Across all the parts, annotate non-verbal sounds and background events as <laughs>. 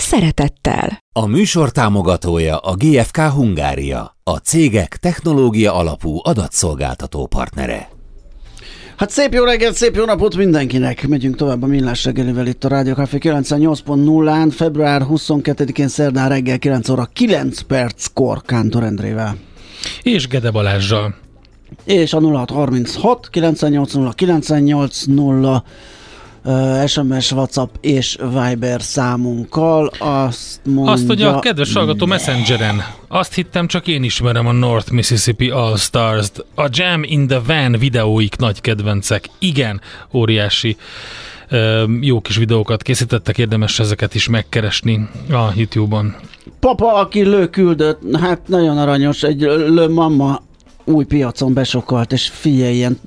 szeretettel. A műsor támogatója a GFK Hungária, a cégek technológia alapú adatszolgáltató partnere. Hát szép jó reggelt, szép jó napot mindenkinek! Megyünk tovább a Millás reggelivel itt a Rádió Café 98.0-án, február 22-én szerdán reggel 9 óra 9 perckor Kántor Endrével. És Gede Balázsjal. És a 0636 980 980 SMS, WhatsApp és Viber számunkkal. Azt mondja... Azt, hogy a kedves hallgató Messengeren. Azt hittem, csak én ismerem a North Mississippi All Stars-t. A Jam in the Van videóik nagy kedvencek. Igen, óriási jó kis videókat készítettek, érdemes ezeket is megkeresni a YouTube-on. Papa, aki lő küldött, hát nagyon aranyos, egy lő mama új piacon besokalt, és figyelj, ilyen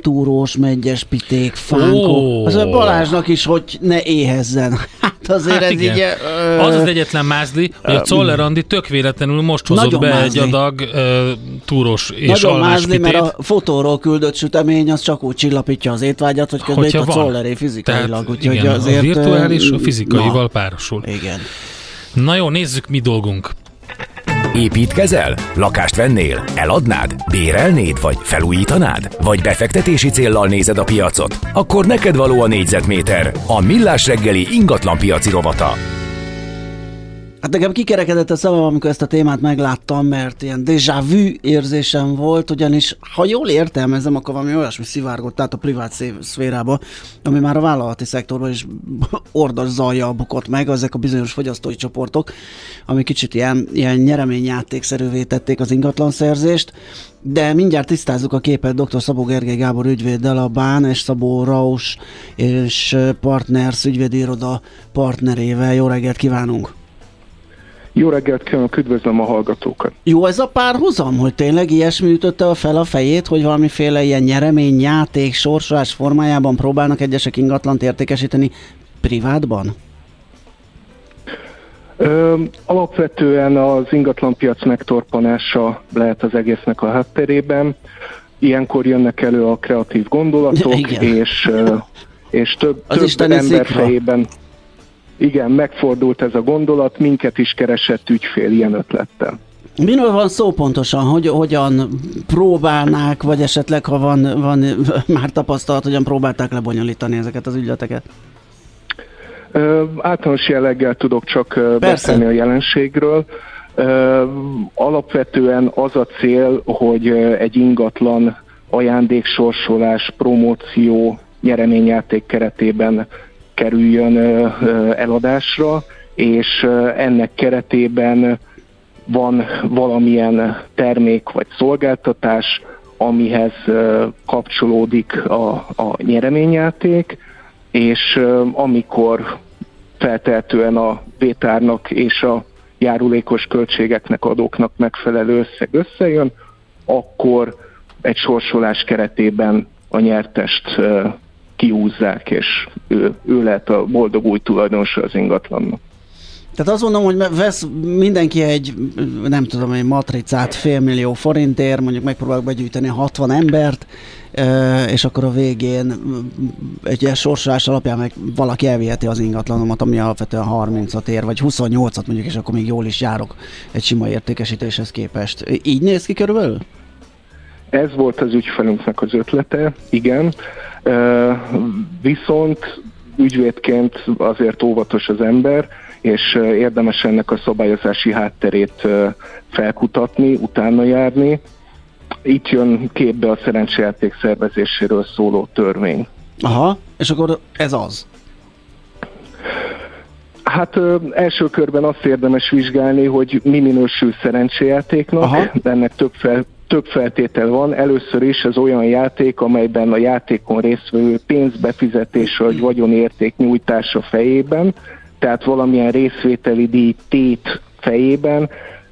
túrós, megyes, piték, fánkó. Oh. Az a Balázsnak is, hogy ne éhezzen. <laughs> Hát azért hát ez igen. így... Ö... Az az egyetlen mázli, hogy a Czoller Andi tök véletlenül most hozott be mázli. egy adag ö, túrós és Nagyon mázli, pitét. mert a fotóról küldött sütemény az csak úgy csillapítja az étvágyat, hogy közben Hogyha itt a Czolleré fizikailag. Tehát, igen, azért, a virtuális a fizikaival na, párosul. Igen. Na jó, nézzük mi dolgunk. Építkezel? Lakást vennél? Eladnád? Bérelnéd? Vagy felújítanád? Vagy befektetési céllal nézed a piacot? Akkor neked való a négyzetméter. A Millás reggeli ingatlan piaci rovata. Hát nekem kikerekedett a szemem, amikor ezt a témát megláttam, mert ilyen déjà vu érzésem volt, ugyanis ha jól értelmezem, akkor valami olyasmi szivárgott át a privát szférába, ami már a vállalati szektorban is <laughs> ordas zajjal bukott meg, ezek a bizonyos fogyasztói csoportok, ami kicsit ilyen, ilyen nyereményjátékszerűvé tették az ingatlanszerzést, de mindjárt tisztázzuk a képet dr. Szabó Gergely Gábor ügyvéddel, a Bán és Szabó Raus és Partners ügyvédiroda partnerével. Jó reggelt kívánunk! Jó reggelt kívánok, üdvözlöm a hallgatókat. Jó ez a párhuzam, hogy tényleg ilyesmi ütötte fel a fejét, hogy valamiféle ilyen nyeremény, játék, sorsolás formájában próbálnak egyesek ingatlant értékesíteni privátban? Ö, alapvetően az ingatlanpiac megtorpanása lehet az egésznek a hátterében. Ilyenkor jönnek elő a kreatív gondolatok, <laughs> és, és több, több ember szikra. fejében igen, megfordult ez a gondolat, minket is keresett ügyfél ilyen ötlettel. Miről van szó pontosan? Hogy, hogyan próbálnák, vagy esetleg, ha van, van <laughs> már tapasztalat, hogyan próbálták lebonyolítani ezeket az ügyleteket? Ö, általános jelleggel tudok csak Persze. beszélni a jelenségről. Ö, alapvetően az a cél, hogy egy ingatlan ajándéksorsolás, promóció, nyereményjáték keretében kerüljön eladásra, és ennek keretében van valamilyen termék vagy szolgáltatás, amihez kapcsolódik a, a nyereményjáték, és amikor feltehetően a vétárnak és a járulékos költségeknek, adóknak megfelelő összeg összejön, akkor egy sorsolás keretében a nyertest kiúzzák, és ő, ő lehet a boldog új tulajdonosa az ingatlannak. Tehát azt mondom, hogy vesz mindenki egy, nem tudom, egy matricát félmillió forintért, mondjuk megpróbálok begyűjteni 60 embert, és akkor a végén egy ilyen sorsolás alapján meg valaki elviheti az ingatlanomat, ami alapvetően 30-at ér, vagy 28-at mondjuk, és akkor még jól is járok egy sima értékesítéshez képest. Így néz ki körülbelül? Ez volt az ügyfelünknek az ötlete, igen. Viszont ügyvédként azért óvatos az ember, és érdemes ennek a szabályozási hátterét felkutatni, utána járni. Itt jön képbe a szerencsejáték szervezéséről szóló törvény. Aha, és akkor ez az? Hát ö, első körben azt érdemes vizsgálni, hogy mi minősül szerencsejátéknak, Aha. de ennek több fel, több feltétel van. Először is ez olyan játék, amelyben a játékon résztvevő pénzbefizetése vagy vagyonérték nyújtása fejében tehát valamilyen részvételi díj tét fejében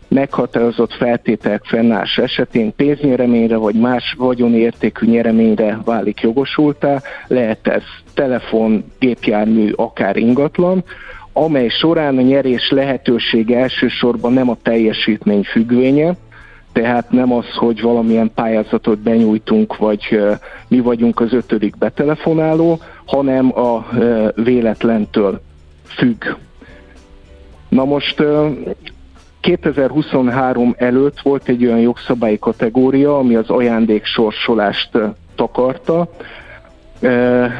meghatározott feltételek fennállás esetén pénznyereményre vagy más vagyonértékű nyereményre válik jogosultá, lehet ez telefon, gépjármű, akár ingatlan, amely során a nyerés lehetősége elsősorban nem a teljesítmény függvénye, tehát nem az, hogy valamilyen pályázatot benyújtunk, vagy mi vagyunk az ötödik betelefonáló, hanem a véletlentől függ. Na most 2023 előtt volt egy olyan jogszabályi kategória, ami az ajándéksorsolást takarta.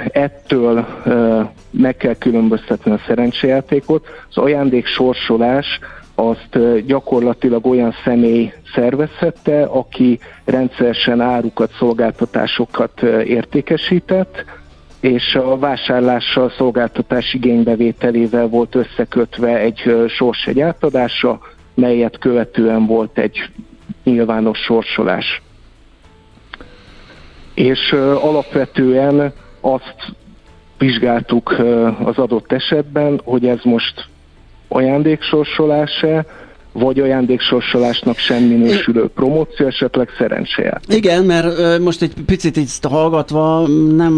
Ettől meg kell különböztetni a szerencsejátékot. Az ajándéksorsolás azt gyakorlatilag olyan személy szervezhette, aki rendszeresen árukat, szolgáltatásokat értékesített, és a vásárlással, szolgáltatás igénybevételével volt összekötve egy sorsegy átadása, melyet követően volt egy nyilvános sorsolás. És alapvetően azt vizsgáltuk az adott esetben, hogy ez most ajándéksorsolás-e, vagy ajándéksorsolásnak sem minősülő promóció, esetleg szerencséje. Igen, mert most egy picit így hallgatva nem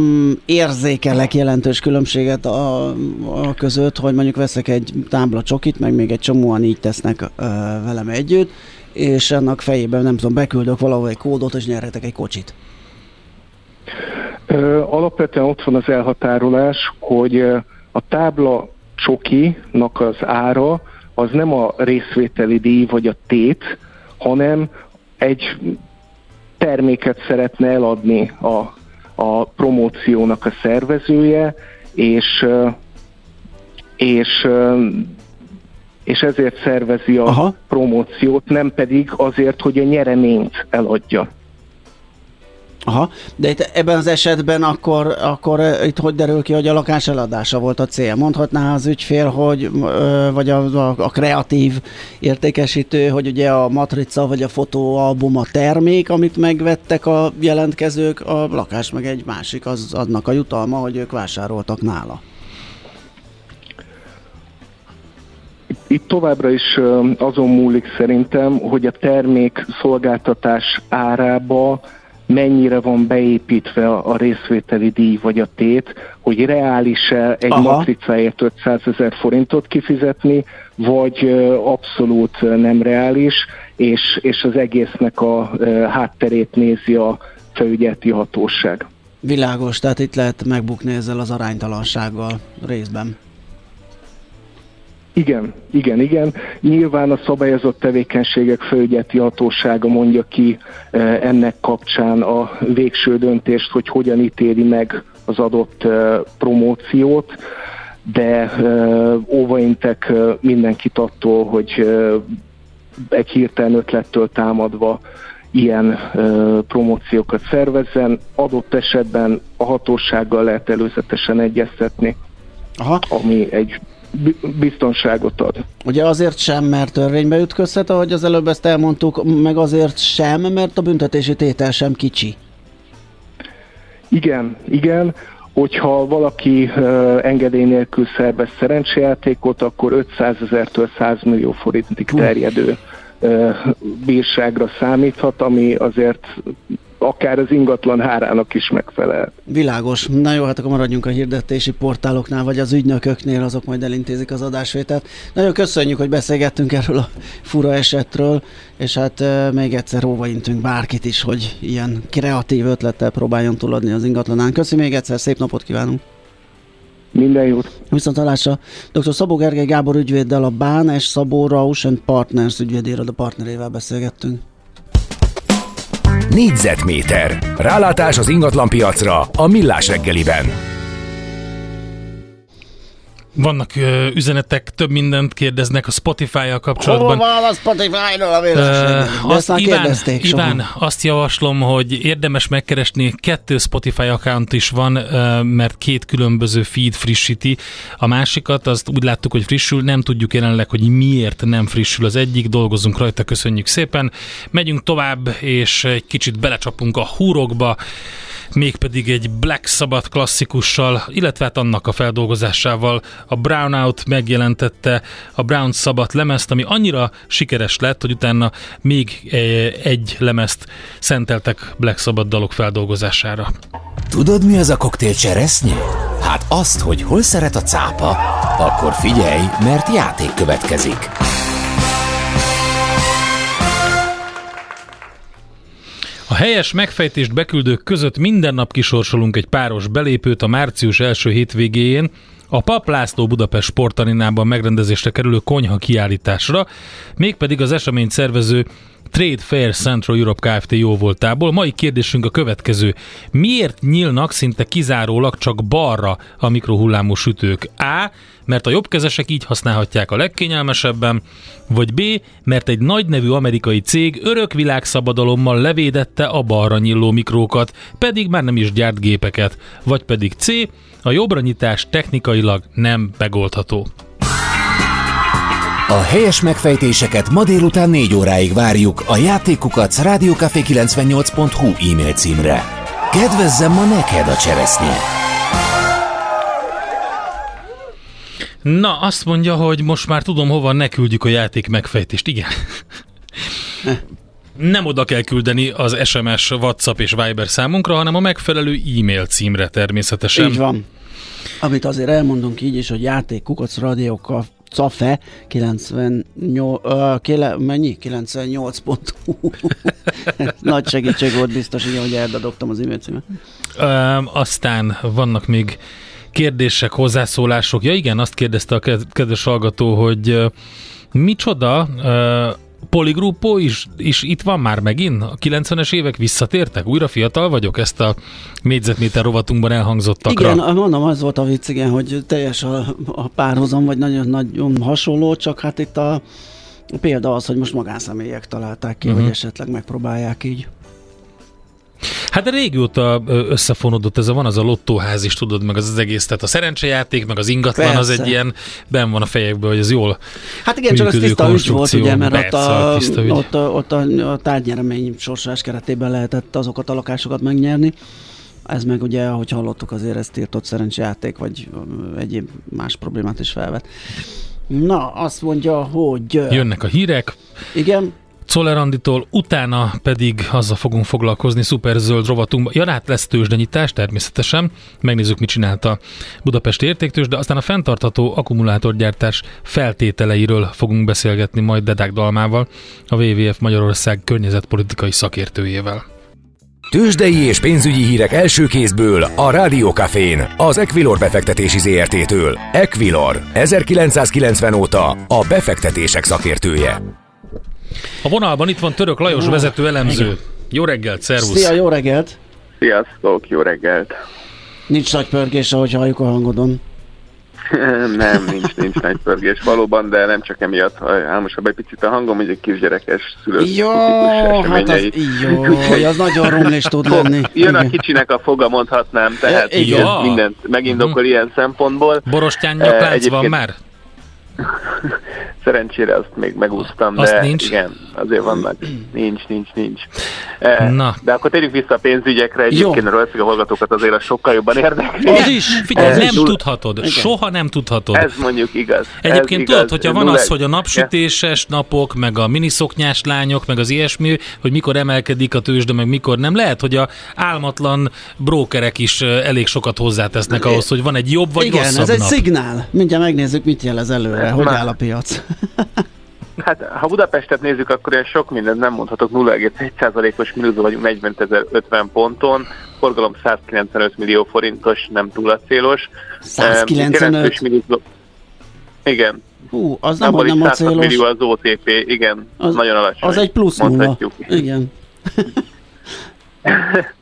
érzékelek jelentős különbséget a, a között, hogy mondjuk veszek egy tábla csokit, meg még egy csomóan így tesznek ö, velem együtt, és annak fejében nem tudom, beküldök valahol egy kódot, és nyerhetek egy kocsit. Ö, alapvetően ott van az elhatárolás, hogy a tábla csokinak az ára az nem a részvételi díj vagy a tét, hanem egy terméket szeretne eladni a, a promóciónak a szervezője, és, és, és ezért szervezi a Aha. promóciót, nem pedig azért, hogy a nyereményt eladja. Aha, de itt ebben az esetben akkor, akkor itt hogy derül ki, hogy a lakás eladása volt a cél? Mondhatná az ügyfél, hogy, vagy a, a, a kreatív értékesítő, hogy ugye a matrica vagy a fotóalbum a termék, amit megvettek a jelentkezők, a lakás meg egy másik, az adnak a jutalma, hogy ők vásároltak nála. Itt továbbra is azon múlik szerintem, hogy a termék szolgáltatás árába mennyire van beépítve a részvételi díj vagy a tét, hogy reális-e egy Aha. matricáért 500 ezer forintot kifizetni, vagy abszolút nem reális, és, és az egésznek a hátterét nézi a felügyeleti hatóság. Világos, tehát itt lehet megbukni ezzel az aránytalansággal részben. Igen, igen, igen. Nyilván a szabályozott tevékenységek felügyeti hatósága mondja ki eh, ennek kapcsán a végső döntést, hogy hogyan ítéli meg az adott eh, promóciót, de eh, óvaintek mindenkit attól, hogy egy hirtelen ötlettől támadva ilyen promóciókat szervezzen. Adott esetben a hatósággal lehet előzetesen egyeztetni, Aha. ami egy biztonságot ad. Ugye azért sem, mert törvénybe ütközhet, ahogy az előbb ezt elmondtuk, meg azért sem, mert a büntetési tétel sem kicsi. Igen, igen. Hogyha valaki uh, engedély nélkül szervez szerencsejátékot, akkor 500 ezertől 100 millió forintig terjedő uh, bírságra számíthat, ami azért akár az ingatlan hárának is megfelel. Világos. Na jó, hát akkor maradjunk a hirdetési portáloknál, vagy az ügynököknél, azok majd elintézik az adásvételt. Nagyon köszönjük, hogy beszélgettünk erről a fura esetről, és hát e, még egyszer óvaintünk bárkit is, hogy ilyen kreatív ötlettel próbáljon túladni az ingatlanán. Köszönjük még egyszer, szép napot kívánunk! Minden jót! Viszont hallásra dr. Szabó Gergely Gábor ügyvéddel a Bán és Szabó Rausch Partners ügyvédéről a partnerével beszélgettünk. Négyzetméter. Rálátás az ingatlanpiacra a Millás reggeliben. Vannak ö, üzenetek, több mindent kérdeznek a Spotify-jal kapcsolatban. Hol van a Spotify-ról a uh, azt Iván, Iván, azt javaslom, hogy érdemes megkeresni, kettő Spotify account is van, uh, mert két különböző feed frissíti. A másikat, azt úgy láttuk, hogy frissül, nem tudjuk jelenleg, hogy miért nem frissül az egyik, dolgozunk rajta, köszönjük szépen. Megyünk tovább, és egy kicsit belecsapunk a húrokba mégpedig egy Black Sabbath klasszikussal, illetve hát annak a feldolgozásával a Brownout megjelentette a Brown Sabbath lemezt, ami annyira sikeres lett, hogy utána még egy lemezt szenteltek Black Sabbath dalok feldolgozására. Tudod, mi az a koktél cseresznyi? Hát azt, hogy hol szeret a cápa, akkor figyelj, mert játék következik. Helyes megfejtést beküldők között minden nap kisorsolunk egy páros belépőt a március első hétvégéjén a Pap László Budapest sportarinában megrendezésre kerülő konyha kiállításra, mégpedig az eseményt szervező Trade Fair Central Europe Kft. jó voltából. Mai kérdésünk a következő. Miért nyílnak szinte kizárólag csak balra a mikrohullámú sütők? A. Mert a jobbkezesek így használhatják a legkényelmesebben, vagy B. Mert egy nagy nevű amerikai cég örök világszabadalommal levédette a balra nyíló mikrókat, pedig már nem is gyárt gépeket, vagy pedig C. A jobbra technikailag nem megoldható. A helyes megfejtéseket ma délután 4 óráig várjuk a játékukat rádiókafé98.hu e-mail címre. Kedvezzem ma neked a cseresznye! Na, azt mondja, hogy most már tudom, hova ne küldjük a játék megfejtést. Igen. Nem oda kell küldeni az SMS, WhatsApp és Viber számunkra, hanem a megfelelő e-mail címre természetesen. Így van. Amit azért elmondunk így is, hogy játék kukac rádiókkal Cafe 98, uh, kéle, mennyi? 98 pont. <laughs> Nagy segítség volt biztos, igen, hogy eldadogtam az e-mail címet. Uh, aztán vannak még kérdések, hozzászólások. Ja igen, azt kérdezte a kedves hallgató, hogy uh, micsoda uh, Poligruppo is, is itt van már megint? A 90-es évek visszatértek? Újra fiatal vagyok? Ezt a négyzetméter rovatunkban elhangzottakra. Igen, mondom, az volt a vicc, igen, hogy teljes a, a párhozam, vagy nagyon, nagyon hasonló, csak hát itt a, a példa az, hogy most magánszemélyek találták ki, uh-huh. hogy esetleg megpróbálják így. Hát régóta összefonódott ez a van az a lottóház is, tudod, meg az, az egész, tehát a szerencsejáték, meg az ingatlan Persze. az egy ilyen, ben van a fejekből, hogy ez jól Hát igen, csak az tiszta ügy volt, ugye, mert Persze, ott, a, ott, a, ott a, a tárgyeremény sorsolás keretében lehetett azokat a lakásokat megnyerni. Ez meg ugye, ahogy hallottuk, azért ez tiltott szerencsejáték, vagy egyéb más problémát is felvet. Na, azt mondja, hogy... Jönnek a hírek. Igen. Czoller Anditól, utána pedig azzal fogunk foglalkozni szuper zöld rovatunkban. Ja, hát lesz tőzsdenyítás természetesen, megnézzük, mit csinált a Budapesti értéktős, de aztán a fenntartható akkumulátorgyártás feltételeiről fogunk beszélgetni majd Dedák Dalmával, a WWF Magyarország környezetpolitikai szakértőjével. Tőzsdei és pénzügyi hírek első kézből a Rádiókafén, az Equilor befektetési ZRT-től. Equilor, 1990 óta a befektetések szakértője. A vonalban itt van Török Lajos vezető elemző. Igen. Jó reggelt, szervusz! Szia, jó reggelt! Sziasztok, jó reggelt! Nincs nagy pörgés, ahogy halljuk a hangodon. <laughs> nem, nincs, nincs nagy pörgés valóban, de nem csak emiatt álmosabb egy picit a hangom, hogy egy kisgyerekes szülők Jó, hát az, jó, <laughs> az nagyon rumlis tud lenni. Jön a kicsinek a foga, mondhatnám, tehát igen. mindent megindokol uh-huh. ilyen szempontból. Borostyán nyaklánc van már? <laughs> Szerencsére azt még megúsztam, azt de nincs? igen, azért vannak. Nincs, nincs, nincs. Eh, Na. De akkor térjünk vissza a pénzügyekre, egyébként a a hallgatókat azért a sokkal jobban érdekli. Az is, figyelj, ez nem is. tudhatod, igen. soha nem tudhatod. Ez mondjuk igaz. Egyébként ez tudod, igaz. hogyha van az, hogy a napsütéses napok, meg a miniszoknyás lányok, meg az ilyesmi, hogy mikor emelkedik a tőzsde, meg mikor nem, lehet, hogy a álmatlan brókerek is eh, elég sokat hozzátesznek ahhoz, hogy van egy jobb vagy Igen, rosszabb ez egy nap. szignál. Mindjárt megnézzük, mit jelez előre, hogy áll a piac. <laughs> Hát, ha Budapestet nézzük, akkor ez sok mindent nem mondhatok. 0,1%-os mínuszban vagyunk 40.050 ponton, forgalom 195 millió forintos, nem túl a célos. 195? Mínuszban... Igen. Hú, az nem, hogy nem a célos. millió az OTP, igen, az, nagyon alacsony. Az egy plusz nulla. Igen. <laughs>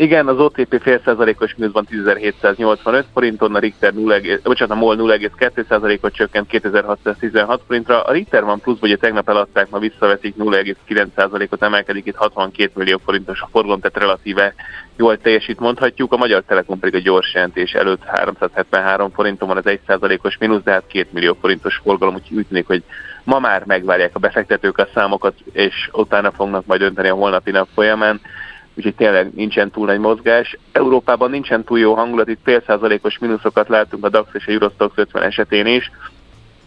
Igen, az OTP fél százalékos mínuszban 10.785 forinton, a Richter 0, bocsánat, a MOL 0,2 ot csökkent 2616 forintra. A Richter van plusz, ugye tegnap eladták, ma visszavetik 0,9 ot emelkedik itt 62 millió forintos a forgalom, tehát relatíve jól teljesít mondhatjuk. A Magyar Telekom pedig a gyors jelentés előtt 373 forinton van az 1 os mínusz, de hát 2 millió forintos forgalom, úgyhogy úgy tűnik, hogy ma már megvárják a befektetők a számokat, és utána fognak majd dönteni a holnapi nap folyamán úgyhogy tényleg nincsen túl nagy mozgás. Európában nincsen túl jó hangulat, itt fél százalékos mínuszokat látunk a DAX és a Eurostox 50 esetén is,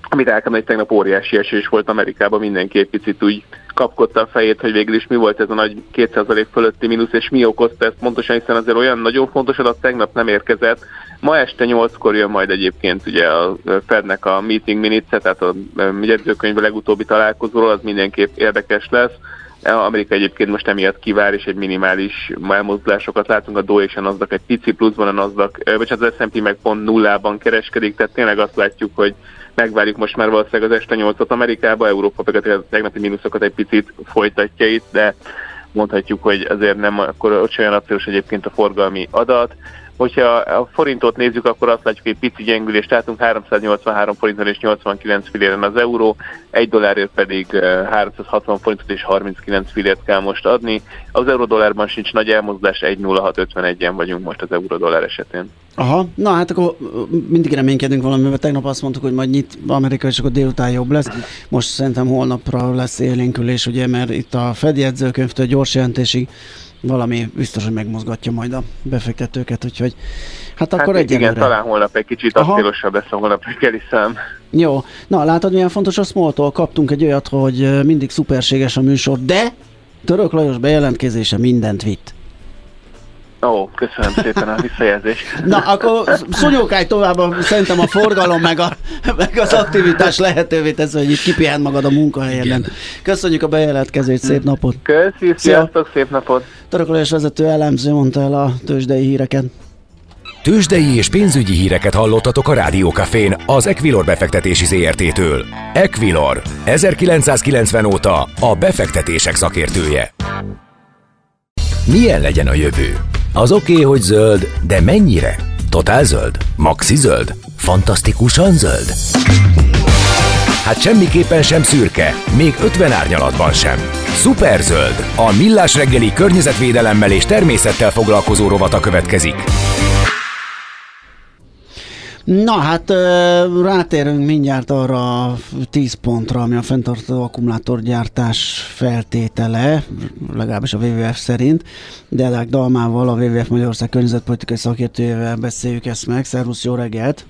amit el kell, hogy tegnap óriási esés volt Amerikában, mindenki egy picit úgy kapkodta a fejét, hogy végül is mi volt ez a nagy 2% fölötti mínusz, és mi okozta ezt pontosan, hiszen azért olyan nagyon fontos adat tegnap nem érkezett. Ma este 8-kor jön majd egyébként ugye a Fednek a meeting minutes tehát a jegyzőkönyv legutóbbi találkozóról, az mindenképp érdekes lesz. Amerika egyébként most emiatt kivár, és egy minimális elmozdulásokat látunk, a Dow és a Nasdaq egy pici pluszban, a Nasdaq, vagy az S&P meg pont nullában kereskedik, tehát tényleg azt látjuk, hogy megvárjuk most már valószínűleg az este 8-at Amerikába, Európa pedig a tegnapi mínuszokat egy picit folytatja itt, de mondhatjuk, hogy azért nem akkor ott olyan acélos egyébként a forgalmi adat. Hogyha a forintot nézzük, akkor azt látjuk, hogy egy pici gyengülést látunk, 383 forinton és 89 filléren az euró, egy dollárért pedig 360 forintot és 39 fillért kell most adni. Az euró-dollárban sincs nagy elmozdulás, 1.0651-en vagyunk most az euró-dollár esetén. Aha, na hát akkor mindig reménykedünk valamivel. Tegnap azt mondtuk, hogy majd nyit Amerika, és akkor délután jobb lesz. Most szerintem holnapra lesz élénkülés, ugye, mert itt a Fed jegyzőkönyvtől gyors jelentésig valami biztos, hogy megmozgatja majd a befektetőket, úgyhogy hát akkor hát Igen, talán holnap egy kicsit aktívosabb lesz a holnap reggeli szám. Jó, na látod milyen fontos a small kaptunk egy olyat, hogy mindig szuperséges a műsor, de Török Lajos bejelentkezése mindent vitt. Ó, köszönöm szépen a visszajelzést. Na, akkor szonyókáj tovább, szerintem a forgalom meg, a, meg az aktivitás lehetővé tesz, hogy itt kipihen magad a munkahelyen. Köszönjük a bejelentkezést, szép napot! Köszi, sziasztok, szép napot! Törökölés vezető elemző mondta el a tőzsdei híreket. Tőzsdei és pénzügyi híreket hallottatok a Rádiókafén az Equilor befektetési ZRT-től. Equilor, 1990 óta a befektetések szakértője. Milyen legyen a jövő? Az oké, okay, hogy zöld, de mennyire? Totál zöld? Maxi zöld? Fantasztikusan zöld? Hát semmiképpen sem szürke, még 50 árnyalatban sem. Szuperzöld, a millás reggeli környezetvédelemmel és természettel foglalkozó rovata következik. Na hát rátérünk mindjárt arra a 10 pontra, ami a fenntartó akkumulátorgyártás feltétele, legalábbis a WWF szerint. Delák Dalmával, a WWF Magyarország környezetpolitikai szakértőjével beszéljük ezt meg. Szervusz, jó reggelt!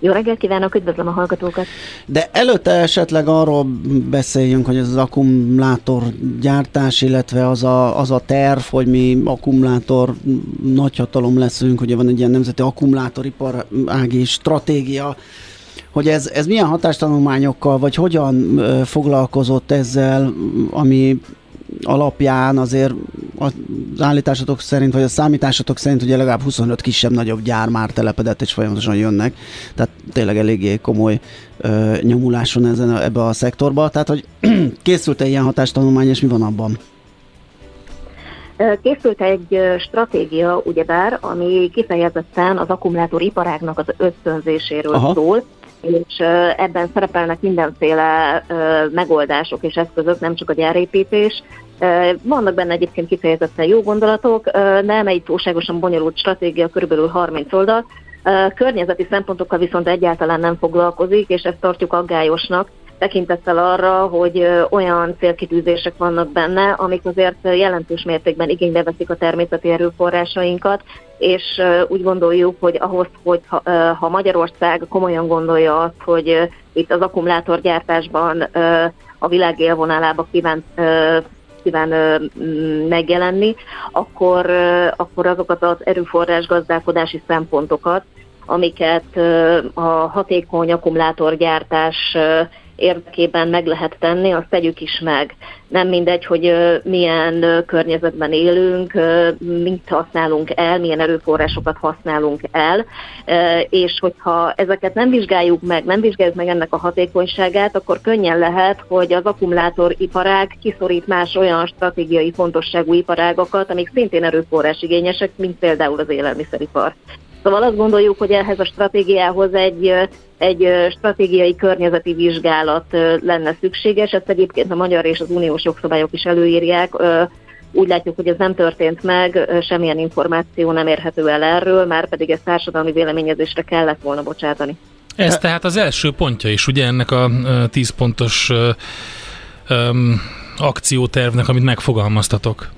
Jó reggelt kívánok, üdvözlöm a hallgatókat! De előtte esetleg arról beszéljünk, hogy ez az akkumulátorgyártás, illetve az a, az a terv, hogy mi akkumulátor nagyhatalom leszünk, ugye van egy ilyen nemzeti akkumulátoriparági stratégia, hogy ez, ez milyen hatástanulmányokkal, vagy hogyan foglalkozott ezzel, ami alapján azért az állításatok szerint, vagy a számításatok szerint ugye legalább 25 kisebb-nagyobb gyár már telepedett, és folyamatosan jönnek. Tehát tényleg eléggé komoly ö, nyomuláson ezen a, ebbe a szektorba. Tehát, hogy <clears throat> készült-e ilyen hatástanulmány, és mi van abban? Készült egy stratégia, ugyebár, ami kifejezetten az akkumulátoriparágnak az ösztönzéséről Aha. szól, és ebben szerepelnek mindenféle megoldások és eszközök, nem csak a gyárépítés. Vannak benne egyébként kifejezetten jó gondolatok, nem egy túlságosan bonyolult stratégia, körülbelül 30 oldal. Környezeti szempontokkal viszont egyáltalán nem foglalkozik, és ezt tartjuk aggályosnak, tekintettel arra, hogy olyan célkitűzések vannak benne, amik azért jelentős mértékben igénybe veszik a természeti erőforrásainkat, és úgy gondoljuk, hogy ahhoz, hogy ha, Magyarország komolyan gondolja azt, hogy itt az akkumulátorgyártásban a világ élvonalába kíván kíván megjelenni, akkor, akkor azokat az erőforrás gazdálkodási szempontokat, amiket a hatékony akkumulátorgyártás érdekében meg lehet tenni, azt tegyük is meg. Nem mindegy, hogy milyen környezetben élünk, mit használunk el, milyen erőforrásokat használunk el, és hogyha ezeket nem vizsgáljuk meg, nem vizsgáljuk meg ennek a hatékonyságát, akkor könnyen lehet, hogy az akkumulátoriparág kiszorít más olyan stratégiai fontosságú iparágakat, amik szintén erőforrásigényesek, mint például az élelmiszeripar. Szóval azt gondoljuk, hogy ehhez a stratégiához egy, egy stratégiai környezeti vizsgálat lenne szükséges. Ezt egyébként a magyar és az uniós jogszabályok is előírják. Úgy látjuk, hogy ez nem történt meg, semmilyen információ nem érhető el erről, már pedig ezt társadalmi véleményezésre kellett volna bocsátani. Ez tehát az első pontja is, ugye ennek a 10 pontos um, akciótervnek, amit megfogalmaztatok.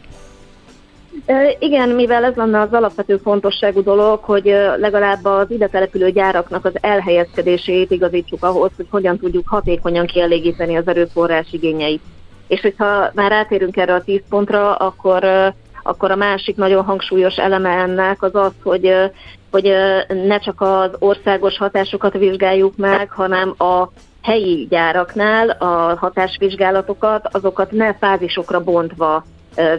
Igen, mivel ez lenne az alapvető fontosságú dolog, hogy legalább az ide települő gyáraknak az elhelyezkedését igazítsuk ahhoz, hogy hogyan tudjuk hatékonyan kielégíteni az erőforrás igényeit. És hogyha már átérünk erre a 10 pontra, akkor, akkor a másik nagyon hangsúlyos eleme ennek az az, hogy, hogy ne csak az országos hatásokat vizsgáljuk meg, hanem a helyi gyáraknál a hatásvizsgálatokat, azokat ne fázisokra bontva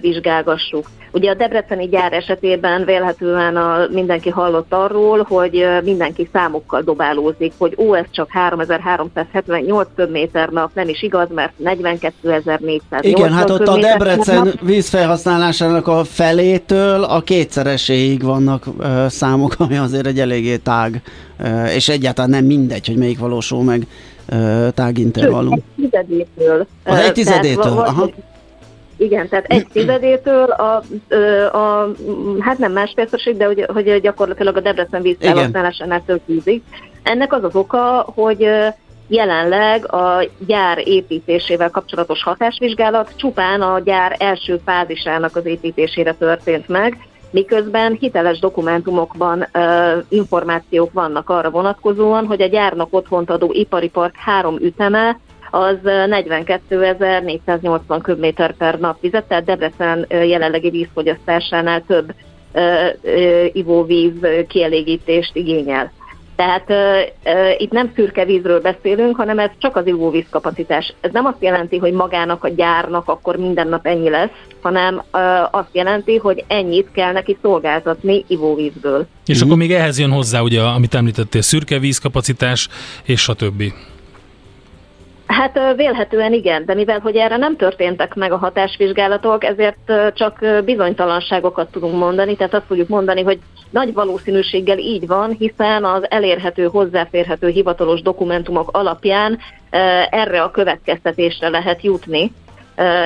vizsgálgassuk. Ugye a Debreceni gyár esetében vélhetően a, mindenki hallott arról, hogy mindenki számokkal dobálózik, hogy ó, ez csak 3378 köbméter nap, nem is igaz, mert 42.400. Igen, hát ott a Debrecen nap. vízfelhasználásának a felétől a kétszereséig vannak uh, számok, ami azért egy eléggé tág, uh, és egyáltalán nem mindegy, hogy melyik valósul meg tágintervallum. Egy tizedétől. Az egy tizedétől, aha. Igen, tehát egy tizedétől a, a, a hát nem másfélszerség, de hogy, hogy gyakorlatilag a Debrecen vízfelhasználásánál több vízig. Ennek az az oka, hogy jelenleg a gyár építésével kapcsolatos hatásvizsgálat csupán a gyár első fázisának az építésére történt meg, miközben hiteles dokumentumokban uh, információk vannak arra vonatkozóan, hogy a gyárnak otthont adó ipari park három üteme az 42.480 köbméter per nap vizet, tehát Debrecen jelenlegi vízfogyasztásánál több ivóvíz kielégítést igényel. Tehát uh, itt nem szürke vízről beszélünk, hanem ez csak az ivóvíz kapacitás. Ez nem azt jelenti, hogy magának a gyárnak akkor minden nap ennyi lesz, hanem uh, azt jelenti, hogy ennyit kell neki szolgáltatni ivóvízből. És akkor még ehhez jön hozzá, ugye, amit említettél, szürke vízkapacitás, és a többi. Hát vélhetően igen, de mivel hogy erre nem történtek meg a hatásvizsgálatok, ezért csak bizonytalanságokat tudunk mondani, tehát azt fogjuk mondani, hogy nagy valószínűséggel így van, hiszen az elérhető, hozzáférhető hivatalos dokumentumok alapján erre a következtetésre lehet jutni.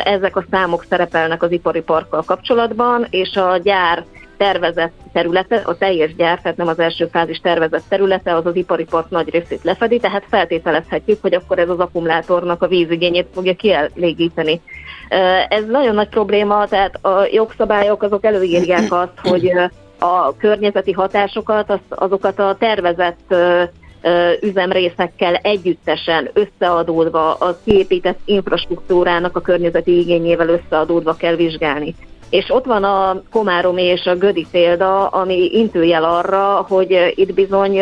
Ezek a számok szerepelnek az ipari parkkal kapcsolatban, és a gyár tervezett területe, a teljes gyár, tehát nem az első fázis tervezett területe, az az ipari park nagy részét lefedi, tehát feltételezhetjük, hogy akkor ez az akkumulátornak a vízigényét fogja kielégíteni. Ez nagyon nagy probléma, tehát a jogszabályok azok előírják azt, hogy a környezeti hatásokat, azokat a tervezett üzemrészekkel együttesen összeadódva, a kiépített infrastruktúrának a környezeti igényével összeadódva kell vizsgálni. És ott van a Komárom és a Gödi példa, ami intőjel arra, hogy itt bizony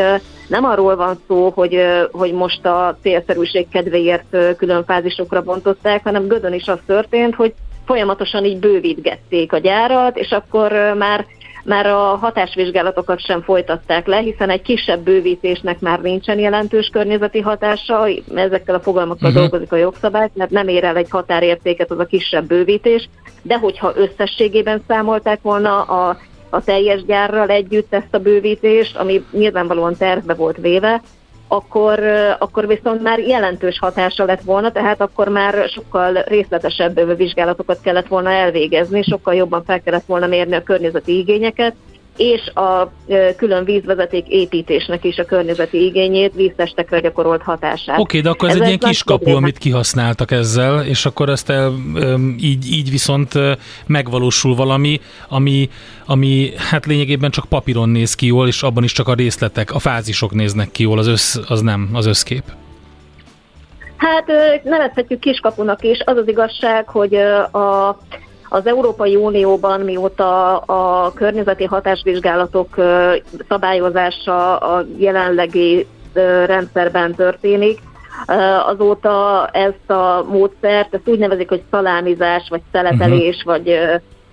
nem arról van szó, hogy, hogy most a célszerűség kedvéért külön fázisokra bontották, hanem Gödön is az történt, hogy folyamatosan így bővítgették a gyárat, és akkor már már a hatásvizsgálatokat sem folytatták le, hiszen egy kisebb bővítésnek már nincsen jelentős környezeti hatása, ezekkel a fogalmakkal uh-huh. dolgozik a jogszabály, mert nem ér el egy határértéket az a kisebb bővítés, de hogyha összességében számolták volna a, a teljes gyárral együtt ezt a bővítést, ami nyilvánvalóan tervbe volt véve, akkor, akkor viszont már jelentős hatása lett volna, tehát akkor már sokkal részletesebb vizsgálatokat kellett volna elvégezni, sokkal jobban fel kellett volna mérni a környezeti igényeket, és a külön vízvezeték építésnek is a környezeti igényét, víztestekre gyakorolt hatását. Oké, okay, de akkor ez, ez egy ilyen kiskapu, probléma. amit kihasználtak ezzel, és akkor ezt el, így, így viszont megvalósul valami, ami, ami hát lényegében csak papíron néz ki jól, és abban is csak a részletek, a fázisok néznek ki jól, az, össz, az nem, az összkép. Hát nevezhetjük kiskapunak is. Az az igazság, hogy a az Európai Unióban mióta a környezeti hatásvizsgálatok szabályozása a jelenlegi rendszerben történik, azóta ezt a módszert, ezt úgy nevezik, hogy szalámizás, vagy szeletelés, uh-huh. vagy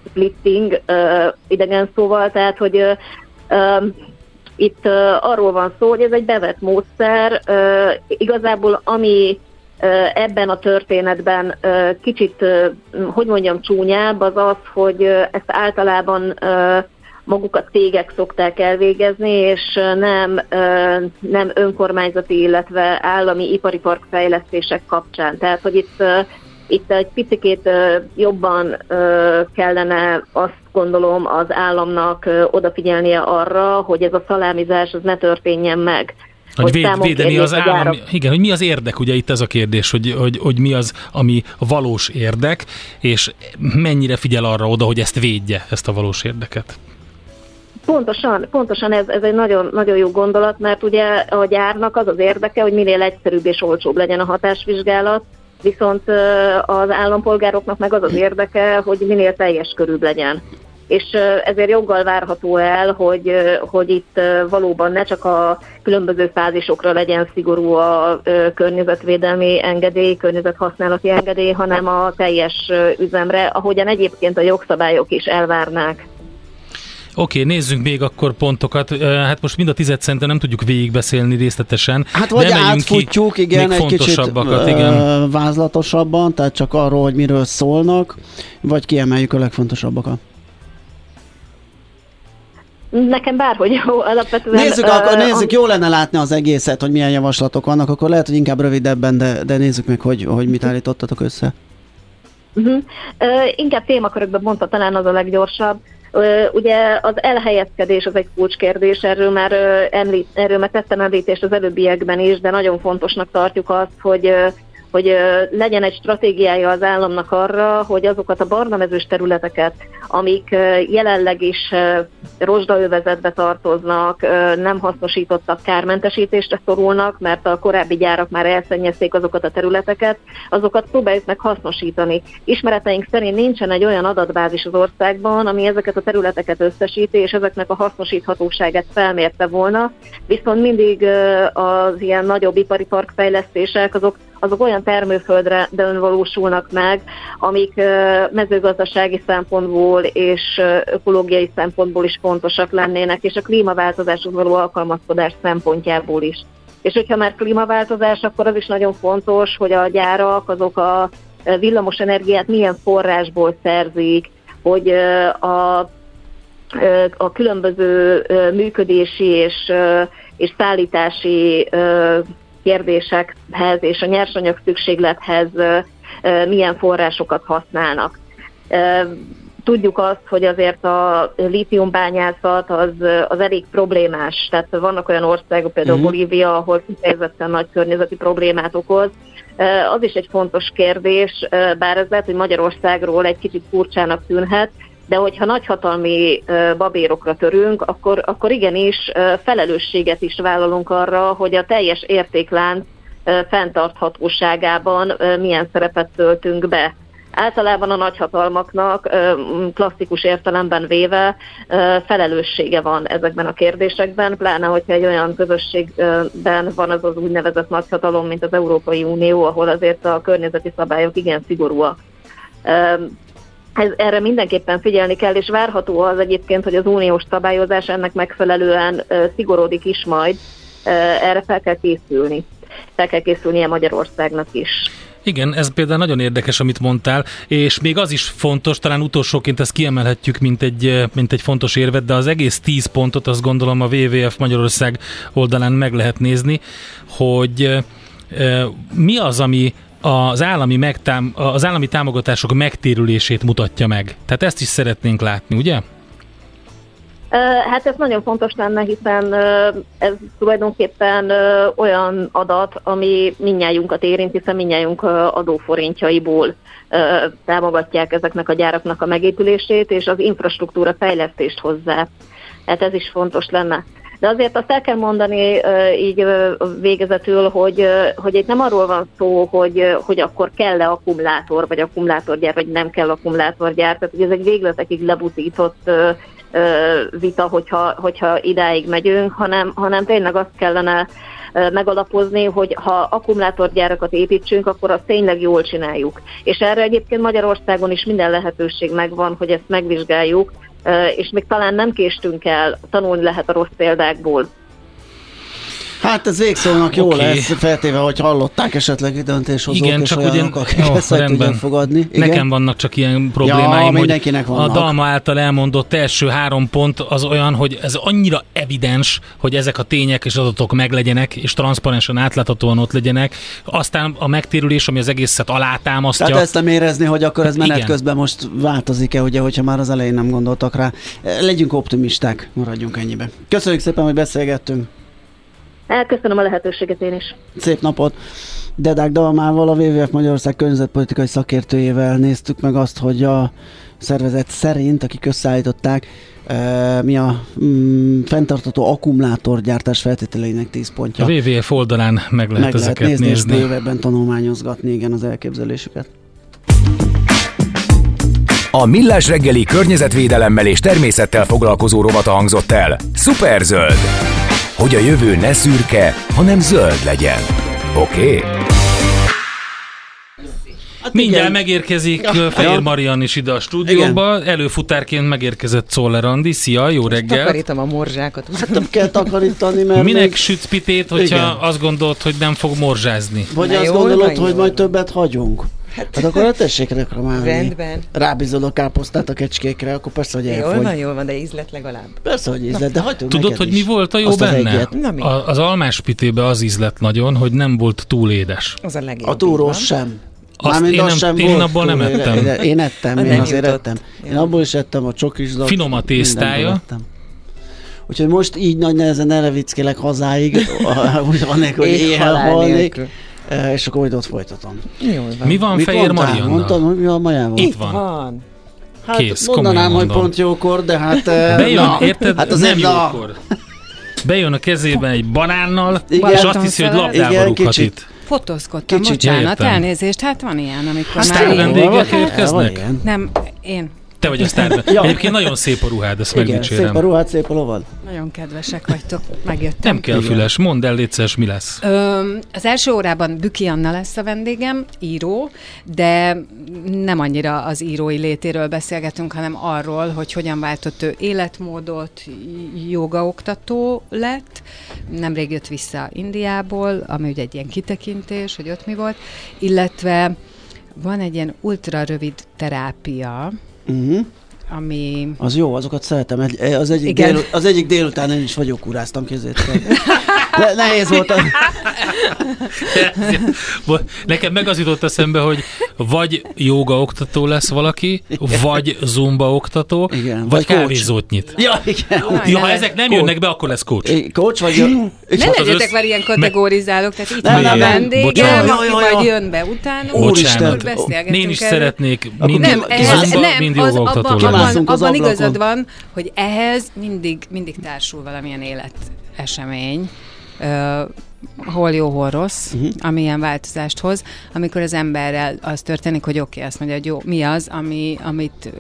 splitting idegen szóval, tehát hogy itt arról van szó, hogy ez egy bevett módszer, igazából ami ebben a történetben kicsit, hogy mondjam, csúnyább az az, hogy ezt általában maguk a cégek szokták elvégezni, és nem, nem önkormányzati, illetve állami ipari parkfejlesztések kapcsán. Tehát, hogy itt, itt egy picit jobban kellene azt gondolom az államnak odafigyelnie arra, hogy ez a szalámizás az ne történjen meg hogy, hogy véd, védeni az állam, igen, hogy mi az érdek, ugye itt ez a kérdés, hogy, hogy, hogy mi az, ami valós érdek, és mennyire figyel arra oda, hogy ezt védje, ezt a valós érdeket. Pontosan, pontosan ez, ez egy nagyon, nagyon jó gondolat, mert ugye a gyárnak az az érdeke, hogy minél egyszerűbb és olcsóbb legyen a hatásvizsgálat, viszont az állampolgároknak meg az az érdeke, hogy minél teljes körűbb legyen és ezért joggal várható el, hogy, hogy itt valóban ne csak a különböző fázisokra legyen szigorú a környezetvédelmi engedély, környezethasználati engedély, hanem a teljes üzemre, ahogyan egyébként a jogszabályok is elvárnák. Oké, okay, nézzünk még akkor pontokat. Hát most mind a tized szerintem nem tudjuk végigbeszélni részletesen. Hát vagy átfutjuk, ki igen, egy kicsit igen. vázlatosabban, tehát csak arról, hogy miről szólnak, vagy kiemeljük a legfontosabbakat. Nekem bárhogy jó, alapvetően... Nézzük, uh, akkor nézzük, jó lenne látni az egészet, hogy milyen javaslatok vannak, akkor lehet, hogy inkább rövidebben, de, de nézzük meg, hogy, hogy mit állítottatok össze. Uh-huh. Uh, inkább témakörökben mondta talán az a leggyorsabb. Uh, ugye az elhelyezkedés az egy kulcskérdés, erről már, uh, említ, erről már tettem említést az előbbiekben is, de nagyon fontosnak tartjuk azt, hogy uh, hogy legyen egy stratégiája az államnak arra, hogy azokat a barnamezős területeket, amik jelenleg is rozsdaövezetbe tartoznak, nem hasznosítottak, kármentesítésre szorulnak, mert a korábbi gyárak már elszennyezték azokat a területeket, azokat próbáljuk meg hasznosítani. Ismereteink szerint nincsen egy olyan adatbázis az országban, ami ezeket a területeket összesíti, és ezeknek a hasznosíthatóságát felmérte volna, viszont mindig az ilyen nagyobb ipari parkfejlesztések, azok azok olyan termőföldre valósulnak meg, amik mezőgazdasági szempontból és ökológiai szempontból is fontosak lennének, és a klímaváltozáshoz való alkalmazkodás szempontjából is. És hogyha már klímaváltozás, akkor az is nagyon fontos, hogy a gyárak azok a villamos energiát milyen forrásból szerzik, hogy a, a különböző működési és, és szállítási kérdésekhez és a nyersanyag szükséglethez milyen forrásokat használnak. Tudjuk azt, hogy azért a lítiumbányászat az, az elég problémás, tehát vannak olyan országok, például uh-huh. Bolívia, ahol kifejezetten nagy környezeti problémát okoz. Az is egy fontos kérdés, bár ez lehet, hogy Magyarországról egy kicsit furcsának tűnhet, de hogyha nagyhatalmi babérokra törünk, akkor, akkor igenis felelősséget is vállalunk arra, hogy a teljes értéklánc fenntarthatóságában milyen szerepet töltünk be. Általában a nagyhatalmaknak klasszikus értelemben véve felelőssége van ezekben a kérdésekben, pláne hogyha egy olyan közösségben van az az úgynevezett nagyhatalom, mint az Európai Unió, ahol azért a környezeti szabályok igen szigorúak ez, erre mindenképpen figyelni kell, és várható az egyébként, hogy az uniós szabályozás ennek megfelelően szigorodik is majd, erre fel kell készülni. Fel kell készülnie Magyarországnak is. Igen, ez például nagyon érdekes, amit mondtál, és még az is fontos, talán utolsóként ezt kiemelhetjük, mint egy, mint egy fontos érvet, de az egész 10 pontot azt gondolom a WWF Magyarország oldalán meg lehet nézni, hogy mi az, ami az állami, megtám, az állami támogatások megtérülését mutatja meg. Tehát ezt is szeretnénk látni, ugye? Hát ez nagyon fontos lenne, hiszen ez tulajdonképpen olyan adat, ami minnyájunkat érint, hiszen minnyájunk adóforintjaiból támogatják ezeknek a gyáraknak a megépülését, és az infrastruktúra fejlesztést hozzá. Hát ez is fontos lenne. De azért azt el kell mondani így végezetül, hogy, hogy itt nem arról van szó, hogy, hogy akkor kell-e akkumulátor, vagy akkumulátorgyár, vagy nem kell akkumulátorgyár. Tehát hogy ez egy végletekig lebutított vita, hogyha, hogyha idáig megyünk, hanem, hanem tényleg azt kellene megalapozni, hogy ha akkumulátorgyárakat építsünk, akkor azt tényleg jól csináljuk. És erre egyébként Magyarországon is minden lehetőség megvan, hogy ezt megvizsgáljuk, és még talán nem késtünk el, tanulni lehet a rossz példákból. Hát ez végszónak jó okay. lesz, feltéve, hogy hallották esetleg döntéshozók Igen, és csak olyanok, ugye, ó, ezt rendben. fogadni. Igen? Nekem vannak csak ilyen problémáim, ja, hogy vannak. a Dalma által elmondott első három pont az olyan, hogy ez annyira evidens, hogy ezek a tények és adatok meglegyenek, és transzparensen átláthatóan ott legyenek. Aztán a megtérülés, ami az egészet alátámasztja. Tehát ezt nem érezni, hogy akkor ez menet Igen. közben most változik-e, ugye, hogyha már az elején nem gondoltak rá. Legyünk optimisták, maradjunk ennyibe. Köszönjük szépen, hogy beszélgettünk. Elköszönöm a lehetőséget én is. Szép napot! Dedák Dalmával, a WWF Magyarország környezetpolitikai szakértőjével néztük meg azt, hogy a szervezet szerint, akik összeállították, mi a mm, fenntartató akkumulátorgyártás feltételeinek 10 pontja. A WWF oldalán meg lehet meg ezeket lehet nézni. nézni. bővebben tanulmányozgatni, igen, az elképzelésüket. A Millás reggeli környezetvédelemmel és természettel foglalkozó rovata hangzott el. Superzöld! Hogy a jövő ne szürke, hanem zöld legyen. Oké? Okay? Hát Mindjárt igen. megérkezik ja. Fehér Marian is ide a stúdióba. Igen. Előfutárként megérkezett Szoller Andi. Szia, jó reggel. Takarítom a morzsákat. Hát nem kell takarítani, mert... Minek még... sütsz pitét, hogyha igen. azt gondolod, hogy nem fog morzsázni? Vagy Na azt jól, gondolod, hogy majd többet hagyunk? Hát, hát akkor a tessék reklamálni. Rendben. Rábízol a káposztát a kecskékre, akkor persze, hogy elfogy. Jól van, jól van, de ízlet legalább. Persze, hogy ízlet, de hagyd Tudod, hogy mi volt a jó Azt benne? Az, Na, a, az almás pitébe az ízlet nagyon, hogy nem volt túl édes. Az a legjobb. A túrós sem. Azt én, nem, sem én abból nem ettem. Én, én ettem, <laughs> én azért jutott. ettem. Én abból is ettem, a csokizslat. Finom a tésztája. Úgyhogy most így nagy nehezen elevickelek hazáig, <laughs> úgy van hogy éhen halnék. És akkor majd ott folytatom. Jól van. Mi van Mit Fehér Mariannal? Mondtam, hogy mi van Majával? Itt van. van. Hát Kész, mondanám, hogy pont jókor, de hát... Bejön, na, érted? Hát az nem jókor. Bejön a kezében egy banánnal, igen, és azt hiszi, hogy labdába rúghat itt. Fotózkodtam, Kicsit bocsánat, elnézést, hát van ilyen, amikor hát már... vendégek érkeznek? Nem, én te vagy a sztár. <laughs> ja. Egyébként nagyon szép a ruhád, ezt Igen, megdicsérem. szép a ruhád, szép a lovad. Nagyon kedvesek vagytok, megjöttem. Nem kell füles, mondd el, létszes, mi lesz. Ö, az első órában Büki Anna lesz a vendégem, író, de nem annyira az írói létéről beszélgetünk, hanem arról, hogy hogyan váltott ő életmódot, jogaoktató lett. Nemrég jött vissza Indiából, ami ugye egy ilyen kitekintés, hogy ott mi volt, illetve van egy ilyen ultra rövid terápia, Uh-huh. Ami... Az jó, azokat szeretem. Egy, az, egyik dél, az egyik délután én is vagyok kuráztam kézét. <laughs> Ne, nehéz volt. A... Nekem meg az jutott eszembe, hogy vagy joga oktató lesz valaki, vagy zumba oktató, igen, vagy, vagy kávézót nyit. Ja, igen. Ja, ha ezek nem coach. jönnek be, akkor lesz coach. Coach vagy... Ne legyetek már ilyen kategorizálok, tehát itt van a vendégem, aki majd jön be utána, Úristen, Én is szeretnék mind zumba, mind joga oktató lenni. Abban igazad van, hogy ehhez mindig, mindig társul valamilyen élet esemény Uh, hol jó, hol rossz, uh-huh. amilyen változást hoz, amikor az emberrel az történik, hogy oké, okay, azt mondja, hogy jó, mi az, ami, amit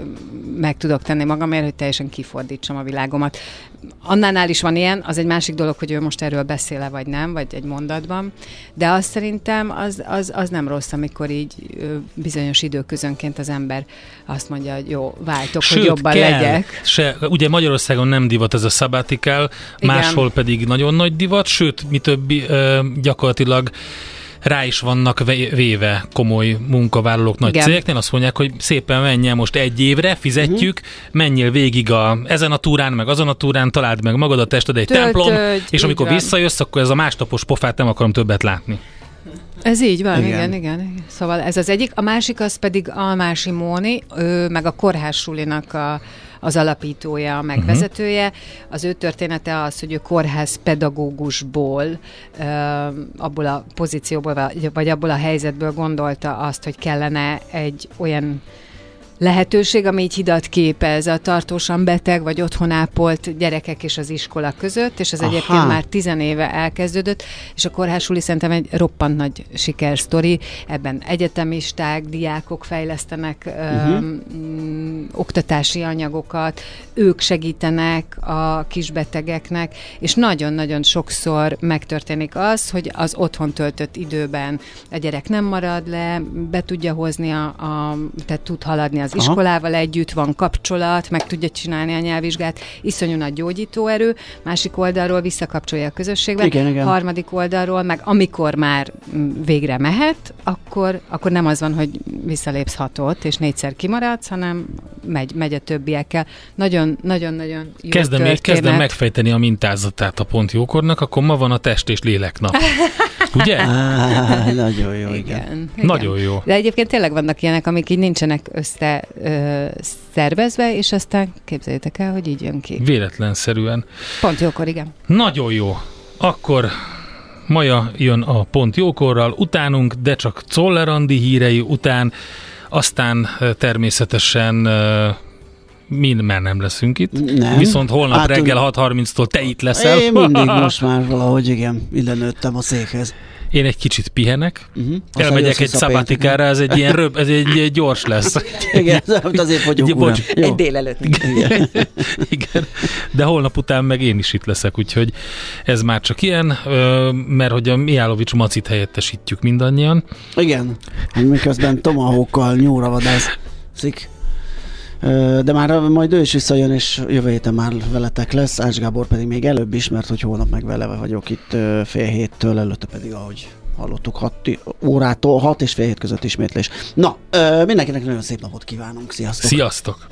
meg tudok tenni magamért, hogy teljesen kifordítsam a világomat. Annánál is van ilyen, az egy másik dolog, hogy ő most erről beszéle, vagy nem, vagy egy mondatban, de azt szerintem az, az, az nem rossz, amikor így bizonyos időközönként az ember azt mondja, hogy jó, váltok, Sőt, hogy jobban kell. legyek. Se, ugye Magyarországon nem divat ez a sabbatical, máshol pedig nagyon nagy divat, sőt, mi többi gyakorlatilag rá is vannak véve komoly munkavállalók nagy Igen. cégeknél, azt mondják, hogy szépen menjen most egy évre, fizetjük, uh-huh. menjél végig a, ezen a túrán, meg azon a túrán, találd meg magad a tested egy Töltöd, templom, és amikor van. visszajössz, akkor ez a másnapos pofát nem akarom többet látni. Ez így van, igen. igen, igen. Szóval ez az egyik. A másik az pedig Almási Móni, ő meg a Kórházsulinak a az alapítója, a megvezetője. Uh-huh. Az ő története az, hogy ő kórház pedagógusból, abból a pozícióból, vagy abból a helyzetből gondolta azt, hogy kellene egy olyan lehetőség, ami így hidat képez a tartósan beteg vagy otthon ápolt gyerekek és az iskola között, és ez Aha. egyébként már tizenéve elkezdődött, és a kórhásuli szerintem egy roppant nagy sikersztori. Ebben egyetemisták, diákok fejlesztenek uh-huh. ö, oktatási anyagokat, ők segítenek a kisbetegeknek, és nagyon-nagyon sokszor megtörténik az, hogy az otthon töltött időben a gyerek nem marad le, be tudja hozni, a, a tehát tud haladni az iskolával Aha. együtt, van kapcsolat, meg tudja csinálni a nyelvvizsgát, iszonyú nagy gyógyítóerő, másik oldalról visszakapcsolja a közösségbe, igen, igen. harmadik oldalról, meg amikor már végre mehet, akkor, akkor nem az van, hogy visszalépsz hatot, és négyszer kimaradsz, hanem megy, megy a többiekkel. Nagyon, nagyon, nagyon jó kezdem, történet. kezdem megfejteni a mintázatát a pont jókornak, akkor ma van a test és léleknap. Ugye? Á, <laughs> nagyon jó, igen. igen. igen. Nagyon jó. De egyébként tényleg vannak ilyenek, amik így nincsenek össze ö, szervezve, és aztán képzeljétek el, hogy így jön ki. Véletlenszerűen. Pont jókor, igen. Nagyon jó. Akkor Maja jön a pont jókorral, utánunk, de csak Czoller Andi hírei után, aztán természetesen mi már nem leszünk itt. Nem. Viszont holnap hát, reggel 6.30-tól te itt leszel. Én mindig <laughs> most már valahogy igen, ide nőttem a székhez. Én egy kicsit pihenek, uh-huh. elmegyek egy szabatikára, ez egy ilyen röbb, ez egy, egy <laughs> gyors lesz. Igen, azért vagyok, egy, bocs, Egy délelőtt. Igen. <laughs> Igen. De holnap után meg én is itt leszek, úgyhogy ez már csak ilyen, mert hogy a Miálovics Macit helyettesítjük mindannyian. Igen, miközben Tomahawkkal nyúra vadászik. De már majd ő is visszajön, és jövő héten már veletek lesz, Ács Gábor pedig még előbb is, mert hogy holnap meg vele vagyok itt fél héttől, előtte pedig ahogy hallottuk, hat órától, hat és fél hét között ismétlés. Na, mindenkinek nagyon szép napot kívánunk, sziasztok! Sziasztok!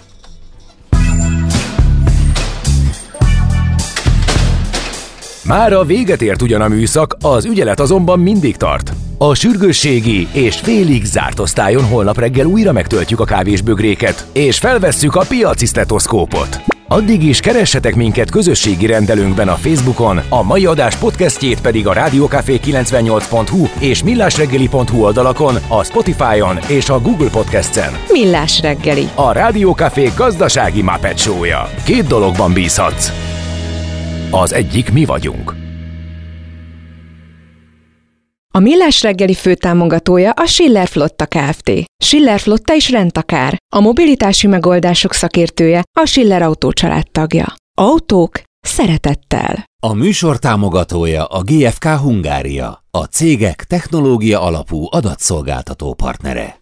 Már a véget ért ugyan a műszak, az ügyelet azonban mindig tart. A sürgősségi és félig zárt osztályon holnap reggel újra megtöltjük a kávésbögréket, és felvesszük a piaci stetoszkópot. Addig is keressetek minket közösségi rendelőnkben a Facebookon, a mai adás podcastjét pedig a rádiókafé 98hu és millásreggeli.hu oldalakon, a Spotify-on és a Google Podcast-en. Millás reggeli. A Rádiókafé gazdasági Muppet Két dologban bízhatsz. Az egyik mi vagyunk. A Millás reggeli főtámogatója a Schiller Flotta Kft. Schiller Flotta is rendtakár. A mobilitási megoldások szakértője a Schiller Autó tagja. Autók szeretettel. A műsor támogatója a GFK Hungária, a cégek technológia alapú adatszolgáltató partnere.